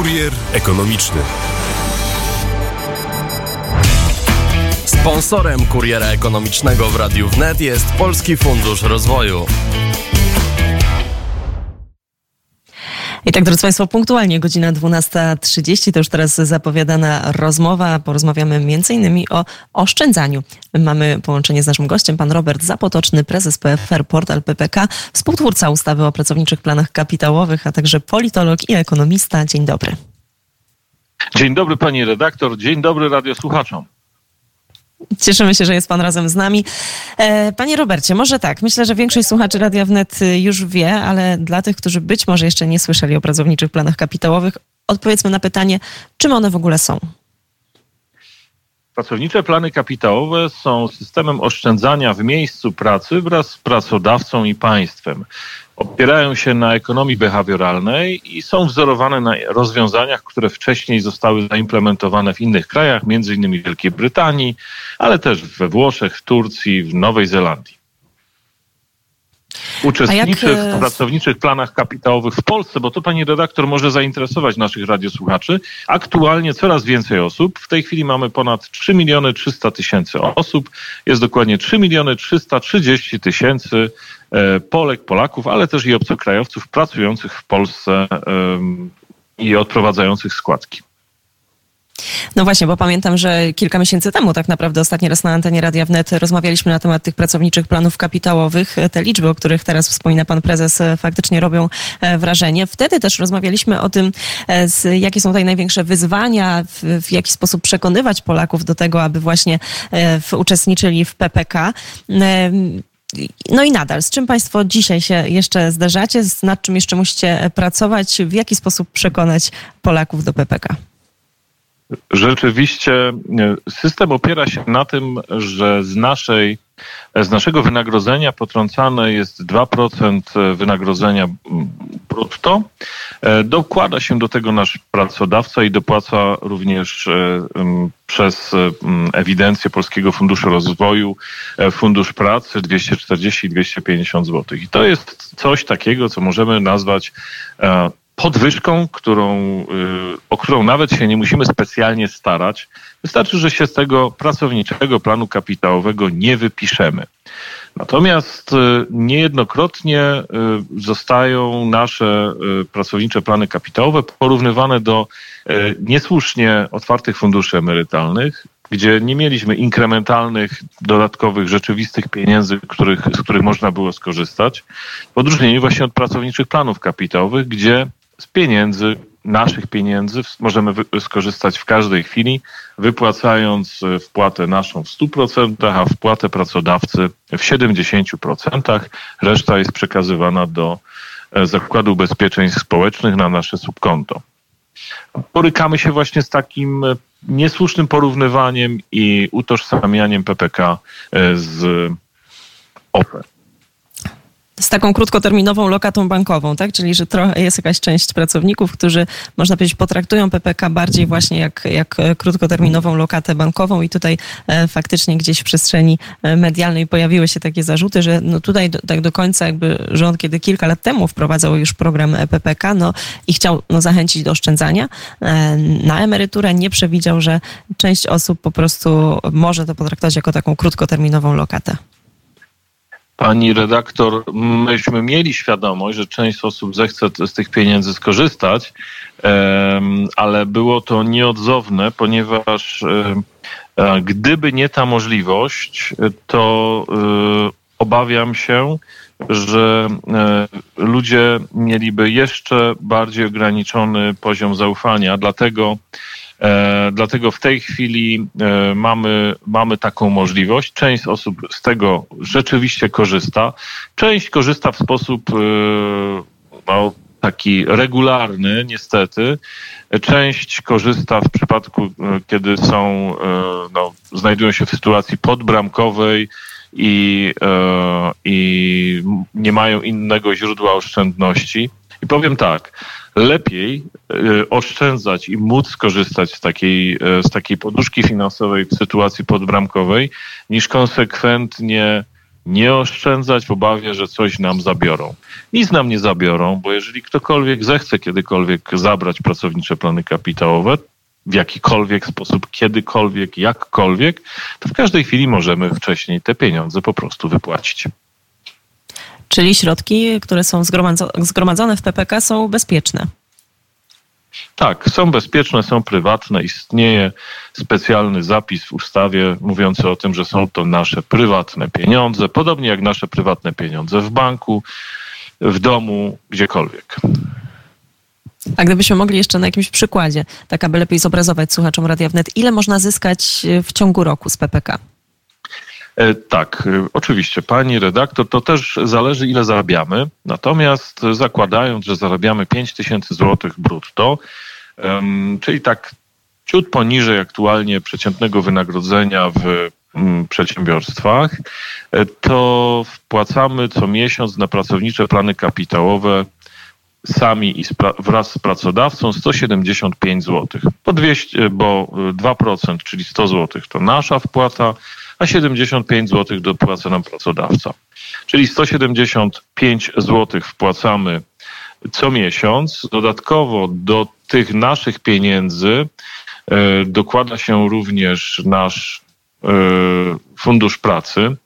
Kurier ekonomiczny. Sponsorem kuriera ekonomicznego w Radiu Wnet jest Polski Fundusz Rozwoju. Tak, drodzy Państwo, punktualnie godzina 12.30 to już teraz zapowiadana rozmowa. Porozmawiamy m.in. o oszczędzaniu. Mamy połączenie z naszym gościem, pan Robert Zapotoczny, prezes PFR Portal PPK, współtwórca ustawy o pracowniczych planach kapitałowych, a także politolog i ekonomista. Dzień dobry. Dzień dobry pani redaktor, dzień dobry radiosłuchaczom. Cieszymy się, że jest Pan razem z nami. E, panie Robercie, może tak, myślę, że większość słuchaczy Radia Wnet już wie, ale dla tych, którzy być może jeszcze nie słyszeli o pracowniczych planach kapitałowych, odpowiedzmy na pytanie, czym one w ogóle są? Pracownicze plany kapitałowe są systemem oszczędzania w miejscu pracy wraz z pracodawcą i państwem. Opierają się na ekonomii behawioralnej i są wzorowane na rozwiązaniach, które wcześniej zostały zaimplementowane w innych krajach, w Wielkiej Brytanii, ale też we Włoszech, w Turcji, w Nowej Zelandii. Uczestniczy jak... w e, pracowniczych planach kapitałowych w Polsce, bo to pani redaktor może zainteresować naszych radiosłuchaczy. Aktualnie coraz więcej osób. W tej chwili mamy ponad 3 miliony 300 tysięcy osób. Jest dokładnie 3 miliony 330 tysięcy e, Polek, Polaków, ale też i obcokrajowców pracujących w Polsce i odprowadzających składki. No właśnie, bo pamiętam, że kilka miesięcy temu tak naprawdę ostatni raz na antenie Radia Wnet rozmawialiśmy na temat tych pracowniczych planów kapitałowych. Te liczby, o których teraz wspomina pan prezes, e, faktycznie robią e, wrażenie. Wtedy też rozmawialiśmy o tym, e, jakie są tutaj największe wyzwania, w, w jaki sposób przekonywać Polaków do tego, aby właśnie uczestniczyli w PPK. No i nadal, z czym Państwo dzisiaj się jeszcze zderzacie, nad czym jeszcze musicie pracować, w jaki sposób przekonać Polaków do PPK? Rzeczywiście e, system opiera się na tym, że z, naszej, z naszego wynagrodzenia potrącane jest 2% wynagrodzenia brutto. E, dokłada się do tego nasz pracodawca i dopłaca również e, przez ewidencję Polskiego Funduszu Rozwoju Fundusz Pracy 240-250 zł. I to jest coś takiego, co możemy nazwać podwyżką, którą, y, o którą nawet się nie musimy specjalnie starać. Wystarczy, że się z tego pracowniczego planu kapitałowego nie wypiszemy. Natomiast y, niejednokrotnie y, zostają nasze pracownicze plany kapitałowe porównywane do niesłusznie otwartych funduszy emerytalnych, gdzie nie mieliśmy inkrementalnych, dodatkowych, rzeczywistych pieniędzy, których, z których można było skorzystać, w odróżnieniu właśnie od pracowniczych planów kapitałowych, gdzie z pieniędzy, naszych pieniędzy możemy skorzystać w każdej chwili, wypłacając e, wpłatę naszą w 100%, a wpłatę pracodawcy w 70%. Reszta jest przekazywana do e, Zakładu Ubezpieczeń Społecznych na nasze subkonto. Borykamy się właśnie z takim e, niesłusznym porównywaniem i utożsamianiem PPK z OPE z taką krótkoterminową lokatą bankową, tak? Czyli, że trochę jest jakaś część pracowników, którzy, można powiedzieć, potraktują PPK bardziej właśnie jak, jak krótkoterminową lokatę bankową i tutaj e, faktycznie gdzieś w przestrzeni e, medialnej pojawiły się takie zarzuty, że no tutaj do, tak do końca jakby rząd, kiedy kilka lat temu wprowadzał już program PPK, no i chciał no, zachęcić do oszczędzania e, na emeryturę, nie przewidział, że część osób po prostu może to potraktować jako taką krótkoterminową lokatę. Pani redaktor, myśmy mieli świadomość, że część osób zechce z tych pieniędzy skorzystać, ale było to nieodzowne, ponieważ gdyby nie ta możliwość, to e, obawiam się, że e, ludzie mieliby jeszcze bardziej ograniczony poziom zaufania. Dlatego dlatego w tej chwili e, mamy, mamy taką możliwość. Część osób z tego rzeczywiście korzysta. Część korzysta w sposób e, no, taki regularny, niestety. Część korzysta w przypadku, kiedy są, no, znajdują się w sytuacji podbramkowej i, i nie mają innego źródła oszczędności. I powiem tak, lepiej e, oszczędzać i móc skorzystać z takiej, e, z takiej poduszki finansowej w sytuacji podbramkowej, niż konsekwentnie nie oszczędzać w obawie, że coś nam zabiorą. Nic nam nie zabiorą, bo jeżeli ktokolwiek zechce kiedykolwiek zabrać pracownicze plany kapitałowe, w jakikolwiek sposób, kiedykolwiek, jakkolwiek, to w każdej chwili możemy wcześniej te pieniądze po prostu wypłacić. Czyli środki, które są zgromadzone w PPK są bezpieczne. Tak, są bezpieczne, są prywatne. Istnieje specjalny zapis w ustawie mówiący o tym, że są to nasze prywatne pieniądze, podobnie jak nasze prywatne pieniądze w banku, w domu, gdziekolwiek. A gdybyśmy mogli jeszcze na jakimś przykładzie, tak aby lepiej zobrazować słuchaczom Radia Wnet, ile można zyskać w ciągu roku z PPK? E, tak, e, oczywiście, pani redaktor, to też zależy, ile zarabiamy. Natomiast zakładając, że zarabiamy 5 tysięcy złotych brutto, czyli tak ciut poniżej aktualnie przeciętnego wynagrodzenia w mm, przedsiębiorstwach, e, to wpłacamy co miesiąc na pracownicze plany kapitałowe sami i wraz z pracodawcą 175 zł. Po 200, bo 2%, czyli 100 zł to nasza wpłata, a 75 zł dopłaca nam pracodawca. Czyli 175 zł wpłacamy co miesiąc. Dodatkowo do tych naszych pieniędzy e, dokłada się również nasz e, fundusz pracy.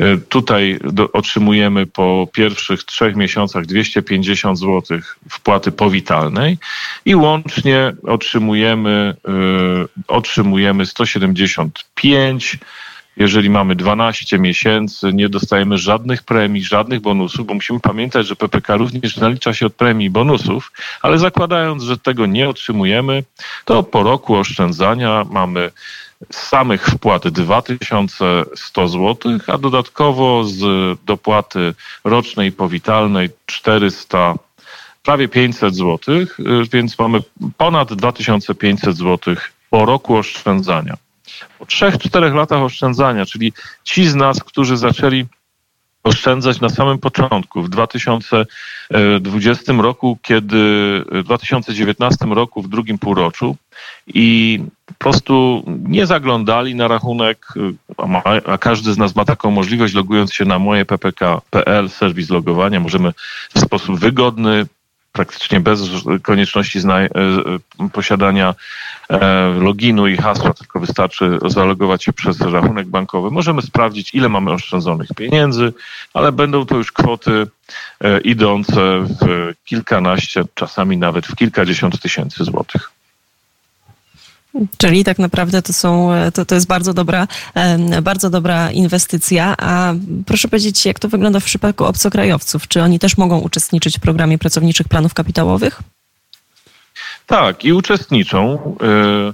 E, tutaj do, otrzymujemy po pierwszych trzech miesiącach 250 zł wpłaty powitalnej i łącznie otrzymujemy, otrzymujemy 175 jeżeli mamy 12 miesięcy, nie dostajemy żadnych premii, żadnych bonusów, bo musimy pamiętać, że PPK również nalicza się od premii i bonusów, ale zakładając, że tego nie otrzymujemy, to po roku oszczędzania mamy z samych wpłat 2100 zł, a dodatkowo z dopłaty rocznej powitalnej 400 prawie 500 zł, więc mamy ponad 2500 zł po roku oszczędzania. Po 3-4 latach oszczędzania, czyli ci z nas, którzy zaczęli oszczędzać na samym początku, w 2020 roku, kiedy w 2019 roku, w drugim półroczu i po prostu nie zaglądali na rachunek, a, ma, a każdy z nas ma taką możliwość, logując się na moje ppk.pl, serwis logowania, możemy w sposób wygodny, praktycznie bez konieczności e, posiadania e, loginu i hasła, tylko wystarczy zalogować się przez rachunek bankowy. Możemy sprawdzić, ile mamy oszczędzonych pieniędzy, ale będą to już kwoty e, idące w kilkanaście, czasami nawet w kilkadziesiąt tysięcy złotych. Czyli tak naprawdę to są, to, to jest bardzo dobra, bardzo dobra inwestycja. A proszę powiedzieć, jak to wygląda w przypadku obcokrajowców? Czy oni też mogą uczestniczyć w programie pracowniczych planów kapitałowych? Tak, i uczestniczą. E,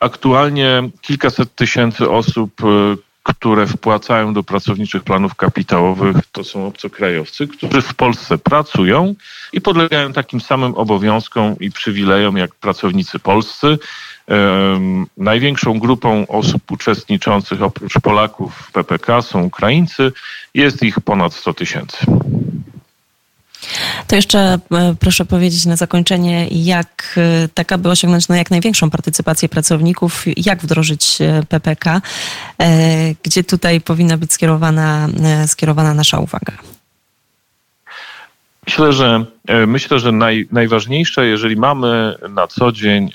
aktualnie kilkaset tysięcy osób, e, które wpłacają do pracowniczych planów kapitałowych, to są obcokrajowcy, którzy w Polsce pracują i podlegają takim samym obowiązkom i przywilejom jak pracownicy polscy. Największą grupą osób uczestniczących oprócz Polaków w PPK są Ukraińcy. Jest ich ponad 100 tysięcy. To jeszcze e, proszę powiedzieć na zakończenie, jak e, tak aby osiągnąć no, jak największą partycypację pracowników, jak wdrożyć e, PPK, gdzie tutaj powinna być skierowana, skierowana nasza uwaga. Myślę, że myślę, że naj, najważniejsze, jeżeli mamy na co dzień,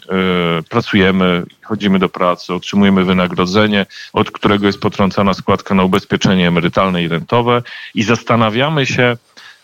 pracujemy, chodzimy do pracy, otrzymujemy wynagrodzenie, od którego jest potrącana składka na ubezpieczenie emerytalne i rentowe i zastanawiamy się,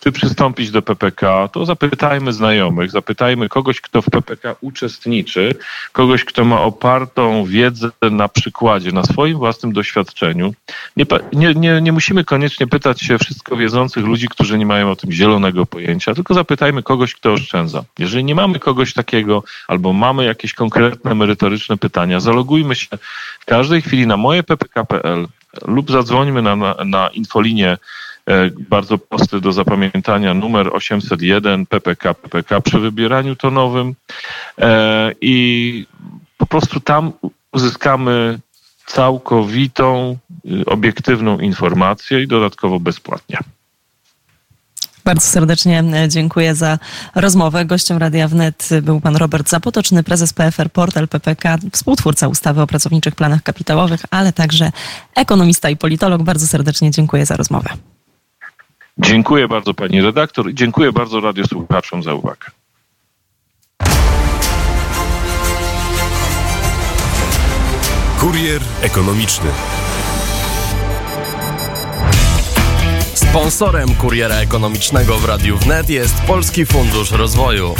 czy przystąpić do PPK, to zapytajmy znajomych, zapytajmy kogoś, kto w PPK uczestniczy, kogoś, kto ma opartą wiedzę na przykładzie, na swoim własnym doświadczeniu. Nie, nie, nie, nie musimy koniecznie pytać się wszystko wiedzących ludzi, którzy nie mają o tym zielonego pojęcia, tylko zapytajmy kogoś, kto oszczędza. Jeżeli nie mamy kogoś takiego, albo mamy jakieś konkretne, merytoryczne pytania, zalogujmy się w każdej chwili na moje ppk.pl lub zadzwońmy na, na, na infolinię bardzo prosty do zapamiętania numer 801 PPK PPK przy wybieraniu tonowym e, i po prostu tam uzyskamy całkowitą, y, obiektywną informację i dodatkowo bezpłatnie. Bardzo serdecznie e, dziękuję za rozmowę. Gościem Radia Wnet był pan Robert Zapotoczny, prezes PFR Portal PPK, współtwórca ustawy o pracowniczych planach kapitałowych, ale także ekonomista i politolog. Bardzo serdecznie dziękuję za rozmowę. Dziękuję bardzo pani redaktor i dziękuję bardzo radiosłuchaczom za uwagę. Kurier ekonomiczny. Sponsorem kuriera ekonomicznego w Radiu Wnet jest Polski Fundusz Rozwoju.